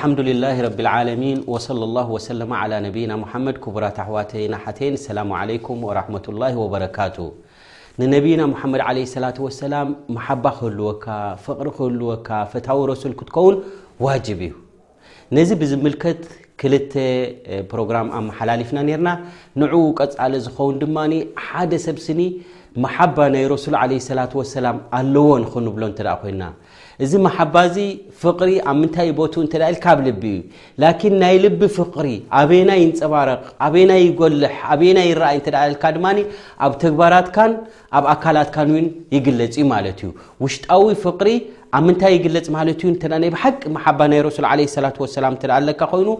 ሓምዱሊላሂ ረቢል ዓለሚን ወሰለሏሁ ወሰለመ ዓላ ነቢይና ሙሓመድ ኩቡራት ኣሕዋተይን ኣሓተይን ሰላሙ ዓለይኩም ወራሕመቱላሂ ወበረካቱ ንነቢይና ሙሓመድ ዓለይሂ ሰላቱ ወሰላም መሓባ ክህልወካ ፍቕሪ ክህልወካ ፈታዊ ረሱል ክትከውን ዋጅብ እዩ ነዚ ብዝምልከት ክልተ ፕሮግራም ኣመሓላሊፍና ነርና ንዕኡ ቀፃሊ ዝኸውን ድማ ሓደ ሰብ ስኒ መሓባ ናይ ረሱል ዓለይሂ ሰላቱ ወሰላም ኣለዎ ንኽንብሎ እንተ ኮይንና እዚ መሓባ እዚ ፍቕሪ ኣብ ምንታይ ይቦቱ እንተ ኢልካ ካብ ልቢ እዩ ላኪን ናይ ልቢ ፍቕሪ ኣበና ይንፀባረቕ ኣበና ይጎልሕ ኣበና ይረኣይ እንተ ኢልካ ድማ ኣብ ተግባራትካን ኣብ ኣካላትካን እውን ይግለፅ እዩ ማለት እዩ ውሽጣዊ ፍቕሪ ኣብ ምንታይ ይግለፅ ማለት እዩ እንተ ናይ ብሓቂ መሓባ ናይ ረሱል ዓለ ሰላት ወሰላም እተ ኣለካ ኮይኑ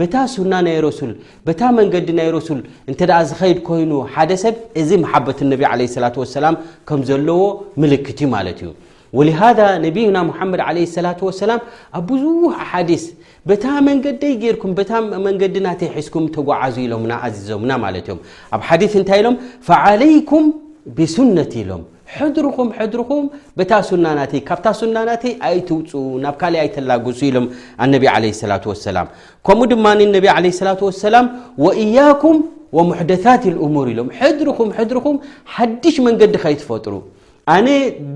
በታ ሱና ናይ ረሱል በታ መንገዲ ናይ ረሱል እንተ ዝኸይድ ኮይኑ ሓደ ሰብ እዚ መሓበት ነቢ ዓለ ሰላት ወሰላም ከም ዘለዎ ምልክት እዩ ማለት እዩ ወሊሃዛ ነቢዩና ሙሓመድ ዓለይሂ ሰላቱ ወሰላም ኣብ ብዙሕ ኣሓዲስ በታ መንገደይ ጌርኩም በታ መንገዲ ናተይ ሒዝኩም ተጓዓዙ ኢሎምና ኣዚዞምና ማለት እዮም ኣብ ሓዲስ እንታይ ኢሎም ፈዓለይኩም ብሱነት ኢሎም ሕድርኹም ሕድርኹም በታ ሱና ናተይ ካብታ ሱና ናተይ ኣይትውፁ ናብ ካልእ ኣይተላግሱ ኢሎም ኣነቢ ዓለ ሰላት ወሰላም ከምኡ ድማ ነቢ ዓለ ስላት ወሰላም ወእያኩም ወሙሕደታት ልእሙር ኢሎም ሕድርኹም ሕድርኹም ሓድሽ መንገዲ ከይትፈጥሩ ኣነ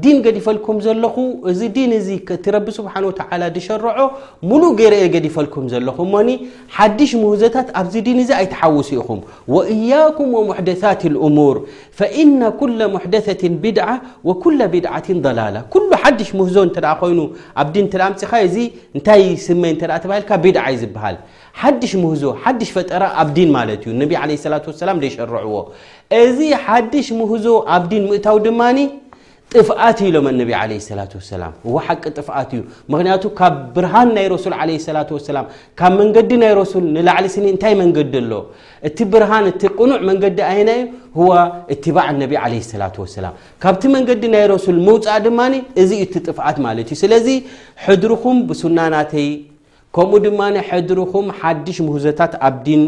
ዲን ገዲፈልኩም ዘለኹ እዚ ዲን እዚ እቲ ረቢ ስብሓን ወተዓላ ዝሸረዖ ሙሉእ ገይረ እየ ገዲፈልኩም ዘለኹ እሞኒ ሓድሽ ምህዞታት ኣብዚ ዲን እዚ ኣይትሓውሱ ኢኹም ወእያኩም ወሙሕደታት ልእሙር ፈኢነ ኩለ ሙሕደሰትን ቢድዓ ወኩለ ቢድዓትን ضላላ ኩሉ ሓድሽ ምህዞ እንተ ኮይኑ ኣብ ዲን እተ ኣምፅኻ እዚ እንታይ ስመ እተ ተባሂልካ ቢድዓ እዩ ዝበሃል ሓድሽ ምህዞ ሓድሽ ፈጠራ ኣብ ዲን ማለት እዩ ነቢ ለ ሰላት ወሰላም ዘይሸረዕዎ እዚ ሓድሽ ምህዞ ኣብ ዲን ምእታው ድማ ጥፍኣት እዩ ኢሎም ነቢ ዓለ ሰላት ወሰላም እዎ ሓቂ ጥፍኣት እዩ ምክንያቱ ካብ ብርሃን ናይ ረሱል ዓለ ሰላት ወሰላም ካብ መንገዲ ናይ ረሱል ንላዕሊ ስኒ እንታይ መንገዲ ኣሎ እቲ ብርሃን እቲ ቅኑዕ መንገዲ ኣየና እዩ ህዋ እትባዕ ነቢ ዓለ ሰላት ወሰላም ካብቲ መንገዲ ናይ ረሱል ምውፃእ ድማ እዚ እዩ እቲ ጥፍኣት ማለት እዩ ስለዚ ሕድርኹም ብሱናናተይ ከምኡ ድማ ሕድርኹም ሓድሽ ምህዞታት ኣብ ዲን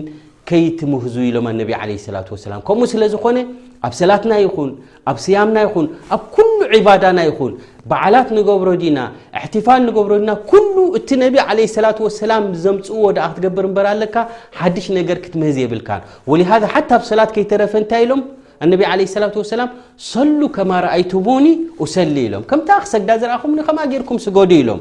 ከይትምህዙ ኢሎም ኣነቢ ዓለ ሰላት ወሰላም ከምኡ ስለ ዝኾነ ኣብ ሰላትና ይኹን ኣብ ስያምና ይኹን ኣብ ኩሉ ዒባዳና ይኹን በዓላት ንገብሮ ዲና እሕትፋል ንገብሮ ዲና ኩሉ እቲ ነቢ ዓለ ሰላት ወሰላም ዘምፅዎ ድኣ ክትገብር እምበር ኣለካ ሓድሽ ነገር ክትምህዝ የብልካን ወሊሃዛ ሓታ ኣብ ሰላት ከይተረፈ እንታይ ኢሎም ኣነቢ ዓለ ሰላት ወሰላም ሰሉ ከማ ረኣይቱሙኒ ኡሰሊ ኢሎም ከምታ ክሰግዳ ዝረኣኹምኒ ከምኣ ጌርኩም ስገዱ ኢሎም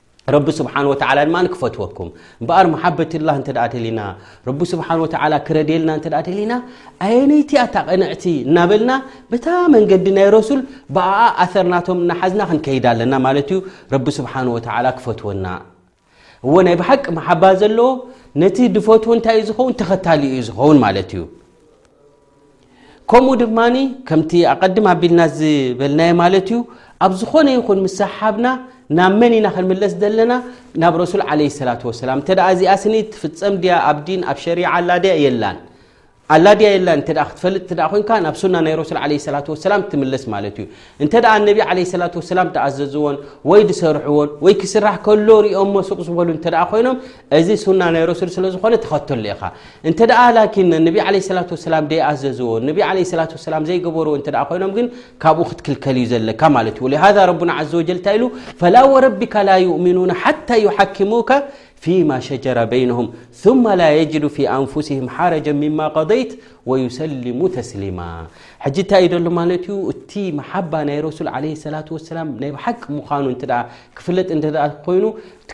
ረቢ ስብሓን ወተላ ድማ ክፈትወኩም እምበኣር መሓበት ላ እተ ደሊና ረቢ ስብሓን ወ ክረድየልና እተ ደሊና ኣየነይቲ ኣታ ቐንዕቲ እናበልና በታ መንገዲ ናይ ረሱል ብኣ ኣሰርናቶም እናሓዝና ክንከይድ ኣለና ማለት እዩ ረቢ ስብሓን ወ ክፈትወና እዎ ናይ ብሓቂ መሓባ ዘለዎ ነቲ ድፈትዎ እንታይ እዩ ዝኸውን ተኸታሊ እዩ ዝኸውን ማለት እዩ ከምኡ ድማ ከምቲ ኣቐድም ኣቢልና ዝበልናዮ ማለት እዩ ኣብ ዝኾነ ይኹን ምሳሓብና ናብ መን ኢና ክንምለስ ዘለና ናብ ረሱል ዓለ ሰላት ወሰላም እተ እዚኣ ስኒ ትፍፀም ድያ ኣብ ዲን ኣብ ሸሪ ኣላድያ የላን ኣላድያ የላን እተ ክትፈልጥ ኮይንካ ናብ ሱና ናይ ረሱል ለ ሰላት ወሰላም ትምለስ ማለት እዩ እንተ ደኣ ነቢ ዓለይሂ ሰላቱ ወሰላም ተኣዘዝዎን ወይ ዝሰርሕዎን ወይ ክስራሕ ከሎ ሪኦሞ ሱቕ ዝበሉ እንተ ደኣ ኮይኖም እዚ ሱና ናይ ረሱል ስለ ዝኾነ ተኸተሎ ኢኻ እንተ ደኣ ላኪን ነቢ ዓለይሂ ሰላቱ ወሰላም ደይኣዘዝዎ ነቢ ዓለይሂ ሰላቱ ወሰላም ዘይገበርዎ እንተ ደኣ ኮይኖም ግን ካብኡ ክትክልከል እዩ ዘለካ ማለት እዩ ወሊሃዛ ረቡና ዓዘ ወጀል እንታይ ኢሉ ፈላ ወረቢካ ላ ዩእሚኑነ ሓታ ዩሓኪሙካ ፊማ ሸጀረ በይነሁም ثመ ላ የጅዱ ፊ ኣንፍስህም ሓረጀ ምማ ቐضይት ወዩሰልሙ ተስሊማ ሕጂ እንታይ እዩ ዘሎ ማለት እዩ እቲ መሓባ ናይ ረሱል ለ ሰላ ሰላም ናይ ብሓቂ ምዃኑ እን ክፍለጥ እን ኮይኑ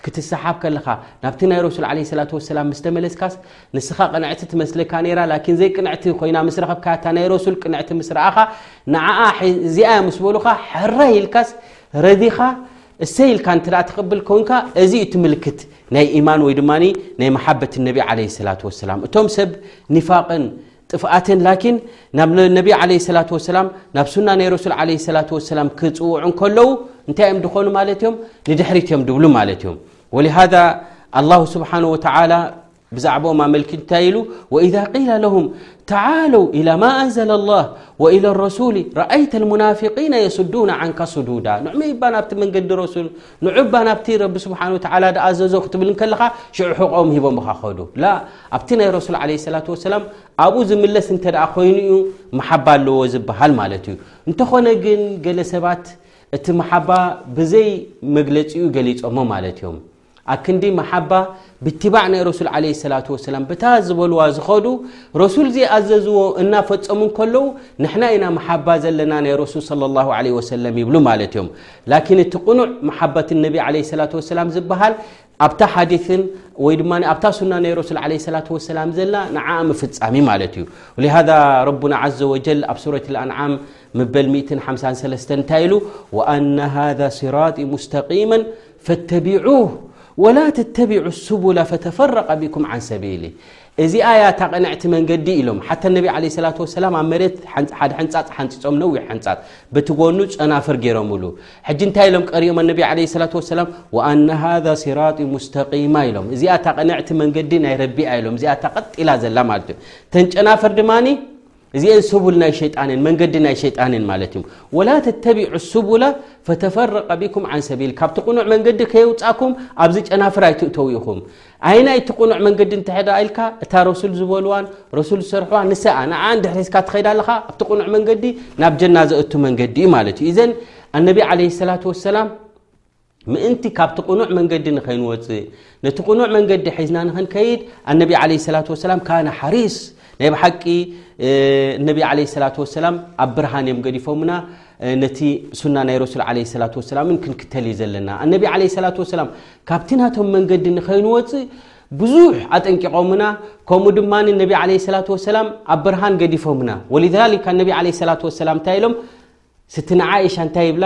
ክትሰሓብ ከለኻ ናብቲ ናይ ረሱል ለ ላ ሰላም ምስ ተመለስካስ ንስኻ ቅንዕቲ ትመስለካ ራ ላኪን ዘይ ቅንዕቲ ኮይና ምስ ረኸብካ እታ ናይ ረሱል ቅንዕቲ ምስ ረኣኻ ንዓኣ እዚኣያ ምስ በሉኻ ሕራይ ኢልካስ ረዲኻ እሰይ ኢልካ እንተ ትቕብል ኮንካ እዚ እዩ እቲ ምልክት ናይ ኢማን ወይ ድማ ናይ መሓበት ነቢ ዓለ ሰላት ወሰላም እቶም ሰብ ኒፋቕን ጥፍኣትን ላኪን ናብ ነቢ ዓለ ሰላት ወሰላም ናብ ሱና ናይ ረሱል ዓለ ሰላት ወሰላም ክፅውዑ እንከለዉ እንታይ እዮም ድኾኑ ማለት እዮም ንድሕሪት እዮም ድብሉ ማለት እዮም ወሊሃዛ ኣላሁ ስብሓን ወተዓላ ብዛዕባኦም ኣመልኪቱ እንታይ ኢሉ ወኢዛ ቂላ ለሁም ተዓለው ኢላ ማ ኣንዘለ ላህ ወኢለ ረሱሊ ረኣይተ ልሙናፊቂነ የስዱና ዓንካ ስዱዳ ንዑ እባ ናብቲ መንገዲ ረሱል ንዑ እባ ናብቲ ረቢ ስብሓን ወተዓላ ድኣዘዞ ክትብል ከለኻ ሽዑ ሕቆኦም ሂቦም ኻ ኸዱ ላ ኣብቲ ናይ ረሱል ዓለ ሰላት ወሰላም ኣብኡ ዝምለስ እንተ ደኣ ኮይኑ እዩ መሓባ ኣለዎ ዝበሃል ማለት እዩ እንተኾነ ግን ገለ ሰባት እቲ መሓባ ብዘይ መግለፂኡ ገሊፆሞ ማለት እዮም ኣክንዲ መሓባ ብትባዕ ናይ ረሱል ዓለ ሰላት ወሰላም ብታ ዝበልዋ ዝኸዱ ረሱል ዘይኣዘዝዎ እናፈፀሙ እንከለዉ ንሕና ኢና መሓባ ዘለና ናይ ረሱል ስለ ላ ለ ወሰለም ይብሉ ማለት እዮም ላኪን እቲ ቅኑዕ መሓበት ነቢ ለ ሰላት ወሰላም ዝበሃል ኣብታ ሓዲን ወይ ድማ ኣብታ ሱና ናይ ረሱል ለ ሰላት ወሰላም ዘላ ንዓ ምፍፃሚ ማለት እዩ ልሃذ ረቡና ዘ ወጀል ኣብ ሱረት ኣንዓም ምበል 153 እንታይ ኢሉ ወኣና ሃذ ስራጢ ሙስተቂመን ፈተቢዑህ ወላ ተተቢዑ ሱቡላ ፈተፈረቀ ቢኩም ዓን ሰቢሊ እዚኣ እያ እታ ቅንዕቲ መንገዲ ኢሎም ሓተ ነቢ ዓለ ሰላት ወሰላም ኣብ መሬት ሓደ ሕንፃፅ ሓንፂፆም ነዊሕ ሕንፃፅ በቲ ጎኑ ጨናፍር ገይሮምሉ ሕጂ እንታይ ኢሎም ቀሪኦም ኣነቢ ዓለ ሰላት ወሰላም ወኣነ ሃዛ ሲራጢ ሙስተቂማ ኢሎም እዚኣ እታ ቅንዕቲ መንገዲ ናይ ረቢኣ ኢሎም እዚኣ እታ ቀጢላ ዘላ ማለት እዩ ተን ጨናፍር ድማኒ እዚኤን ሰቡል ናይ ሸጣንን መንገዲ ናይ ሸጣንን ማለት እዩ ወላ ተተቢዑ ስቡላ ፈተፈረቀ ቢኩም ዓን ሰቢል ካብቲ ቅኑዕ መንገዲ ከየውፃኩም ኣብዚ ጨናፍር ኣይትእተው ኢኹም ኣይናይ እቲ ቅኑዕ መንገዲ እንተሕደ ኢልካ እታ ረሱል ዝበልዋን ረሱል ዝሰርሕዋ ንሰኣ ንዓ ንድሕሪስካ ትኸይዳ ኣለኻ ኣብቲ ቅኑዕ መንገዲ ናብ ጀና ዘእቱ መንገዲ እዩ ማለት እዩ እዘን ኣነቢ ዓለ ሰላት ወሰላም ምእንቲ ካብቲ ቅኑዕ መንገዲ ንኸይንወፅእ ነቲ ቅኑዕ መንገዲ ሒዝና ንኽንከይድ ኣነቢ ዓለ ሰላት ወሰላም ካነ ሓሪስ ናይ ብሓቂ እነቢ ዓለ ሰላት ወሰላም ኣብ ብርሃን እዮም ገዲፎምና ነቲ ሱና ናይ ረሱል ዓለ ሰላት ወሰላምን ክንክተል እዩ ዘለና ኣነቢ ዓለ ሰላት ወሰላም ካብቲ ናቶም መንገዲ ንኸይንወፅእ ብዙሕ ኣጠንቂቖምና ከምኡ ድማ ነቢ ዓለ ሰላት ወሰላም ኣብ ብርሃን ገዲፎምና ወልዛሊካ እነቢ ዓለ ሰላት ወሰላም እንታይ ኢሎም ስትና ዓእሻ እንታይ ይብላ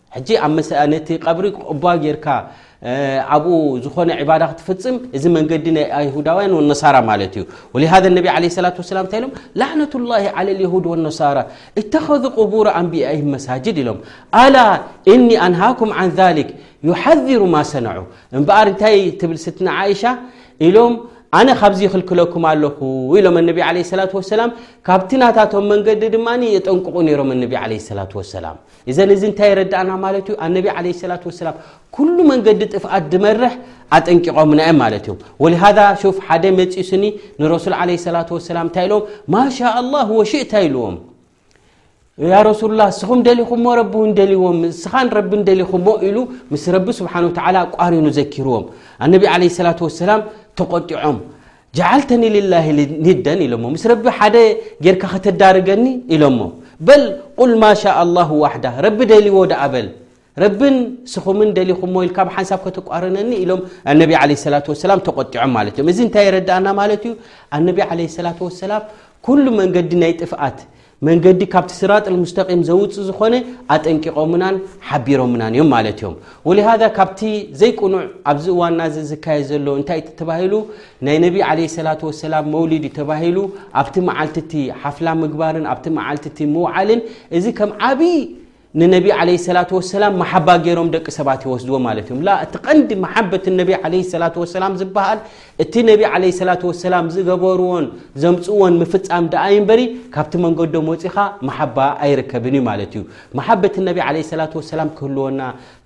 ሕጂ ኣብ መሰ ነቲ ቀብሪ እባ ጌርካ ኣብኡ ዝኾነ ዕባዳ ክትፍጽም እዚ መንገዲ ናይ ኣይሁዳውያን ወነሳራ ማለት እዩ ወሊሃذ ነቢ ለ ሰላት ወሰላም እንታይ ኢሎም ላዕነት ላሂ ዓለ ልየሁድ ወነሳራ እተኸዙ ቅቡር ኣንቢያኢ መሳጅድ ኢሎም ኣላ እኒ ኣንሃኩም ዓን ዛሊክ ዩሓዚሩ ማ ሰነዑ እምበኣር እንታይ ትብል ስትና ዓይሻ ኢሎም ኣነ ካብዚ ይኽልክለኩም ኣለኹ ኢሎም ኣነቢ ዓለ ሰላት ወሰላም ካብቲ ናታቶም መንገዲ ድማ የጠንቅቑ ነይሮም ኣነቢ ዓለ ሰላት ወሰላም እዘን እዚ እንታይ የረዳእና ማለት እዩ ኣነቢ ለ ሰላት ወሰላም ኩሉ መንገዲ ጥፍኣት ድመርሕ ኣጠንቂቖምና ዮም ማለት እዮም ወሊሃዛ ሹፍ ሓደ መፂሱኒ ንረሱል ለ ሰላት ወሰላም እንታይ ኢልዎም ማሻ ላህ ወሽእታ ኢልዎም ያ ረሱሉ ላ እስኹም ደሊኹሞ ረቢ እውን ደልዎም እስኻን ረቢ ደሊኹሞ ኢሉ ምስ ረቢ ስብሓን ወተላ ቋሪኑ ዘኪርዎም ኣነቢ ለ ሰላት ወሰላም ተቆጢዖም ጀዓልተኒ ሊላሂ ኒደን ኢሎሞ ምስ ረቢ ሓደ ጌርካ ከተዳርገኒ ኢሎሞ በል ቁል ማሻ ኣላሁ ዋሕዳ ረቢ ደልዎ ደኣ በል ረብን ስኹምን ደሊኹሞ ኢልካ ብ ሓንሳብ ከተቋርነኒ ኢሎም ኣነቢ ለ ሰላ ሰላም ተቆጢዖም ማለት እዮም እዚ እንታይ የረዳእና ማለት እዩ ኣነቢ ለ ሰላ ሰላም ኩሉ መንገዲ ናይ ጥፍኣት መንገዲ ካብቲ ስራጥ ልሙስተቂም ዘውፅእ ዝኾነ ኣጠንቂቖምናን ሓቢሮምናን እዮም ማለት እዮም ወሊሃዛ ካብቲ ዘይቅኑዕ ኣብዚ እዋና እዚ ዝካየድ ዘሎ እንታይ እቲ ተባሂሉ ናይ ነቢ ዓለ ሰላት ወሰላም መውሊድ እዩ ተባሂሉ ኣብቲ መዓልቲ እቲ ሓፍላ ምግባርን ኣብቲ መዓልቲ እቲ ምውዓልን እዚ ከም ዓብዪ ንነቢ ዓለይሂ ሰላቱ ወሰላም መሓባ ገይሮም ደቂ ሰባት ይወስድዎ ማለት እዮም ላ እቲ ቀንዲ መሓበት ነቢ ዓለይሂ ሰላቱ ወሰላም ዝበሃል እቲ ነቢ ዓለይሂ ሰላቱ ወሰላም ዝገበርዎን ዘምፅዎን ምፍፃም ደኣ እዩ እምበሪ ካብቲ መንገዶም ወፂኻ መሓባ ኣይርከብን እዩ ማለት እዩ መሓበት ነቢ ዓለይሂ ሰላቱ ወሰላም ክህልወና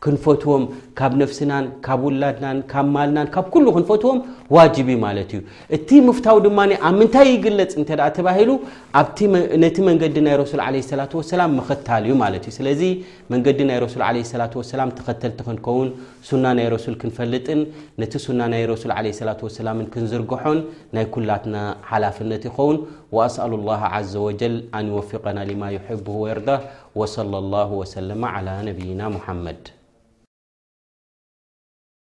ክንፈትዎም ካብ ነፍስናን ካብ ውላድናን ካብ ማልናን ካብ ኩሉ ክንፈትዎም ዋጅብ እዩ ማለት እዩ እቲ ምፍታው ድማ ኣብ ምንታይ ይግለጽ እንተ ተባሂሉ ኣብቲ ነቲ መንገዲ ናይ ረሱል ዓለ ሰላት ወሰላም ምኽታል እዩ ማለት እዩ ስለዚ መንገዲ ናይ ረሱል ዓለ ሰላት ወሰላም ተኸተልቲ ክንከውን ሱና ናይ ረሱል ክንፈልጥን ነቲ ሱና ናይ ረሱል ዓለ ሰላት ወሰላምን ክንዝርግሖን ናይ ኩላትና ሓላፍነት ይኸውን ወኣስኣሉ ላሃ ዓዘ ወጀል ኣንወፊቀና ልማ ይሕብ ወርዳ ወሰለ ላሁ ወሰለማ ዓላ ነብይና ሙሓመድ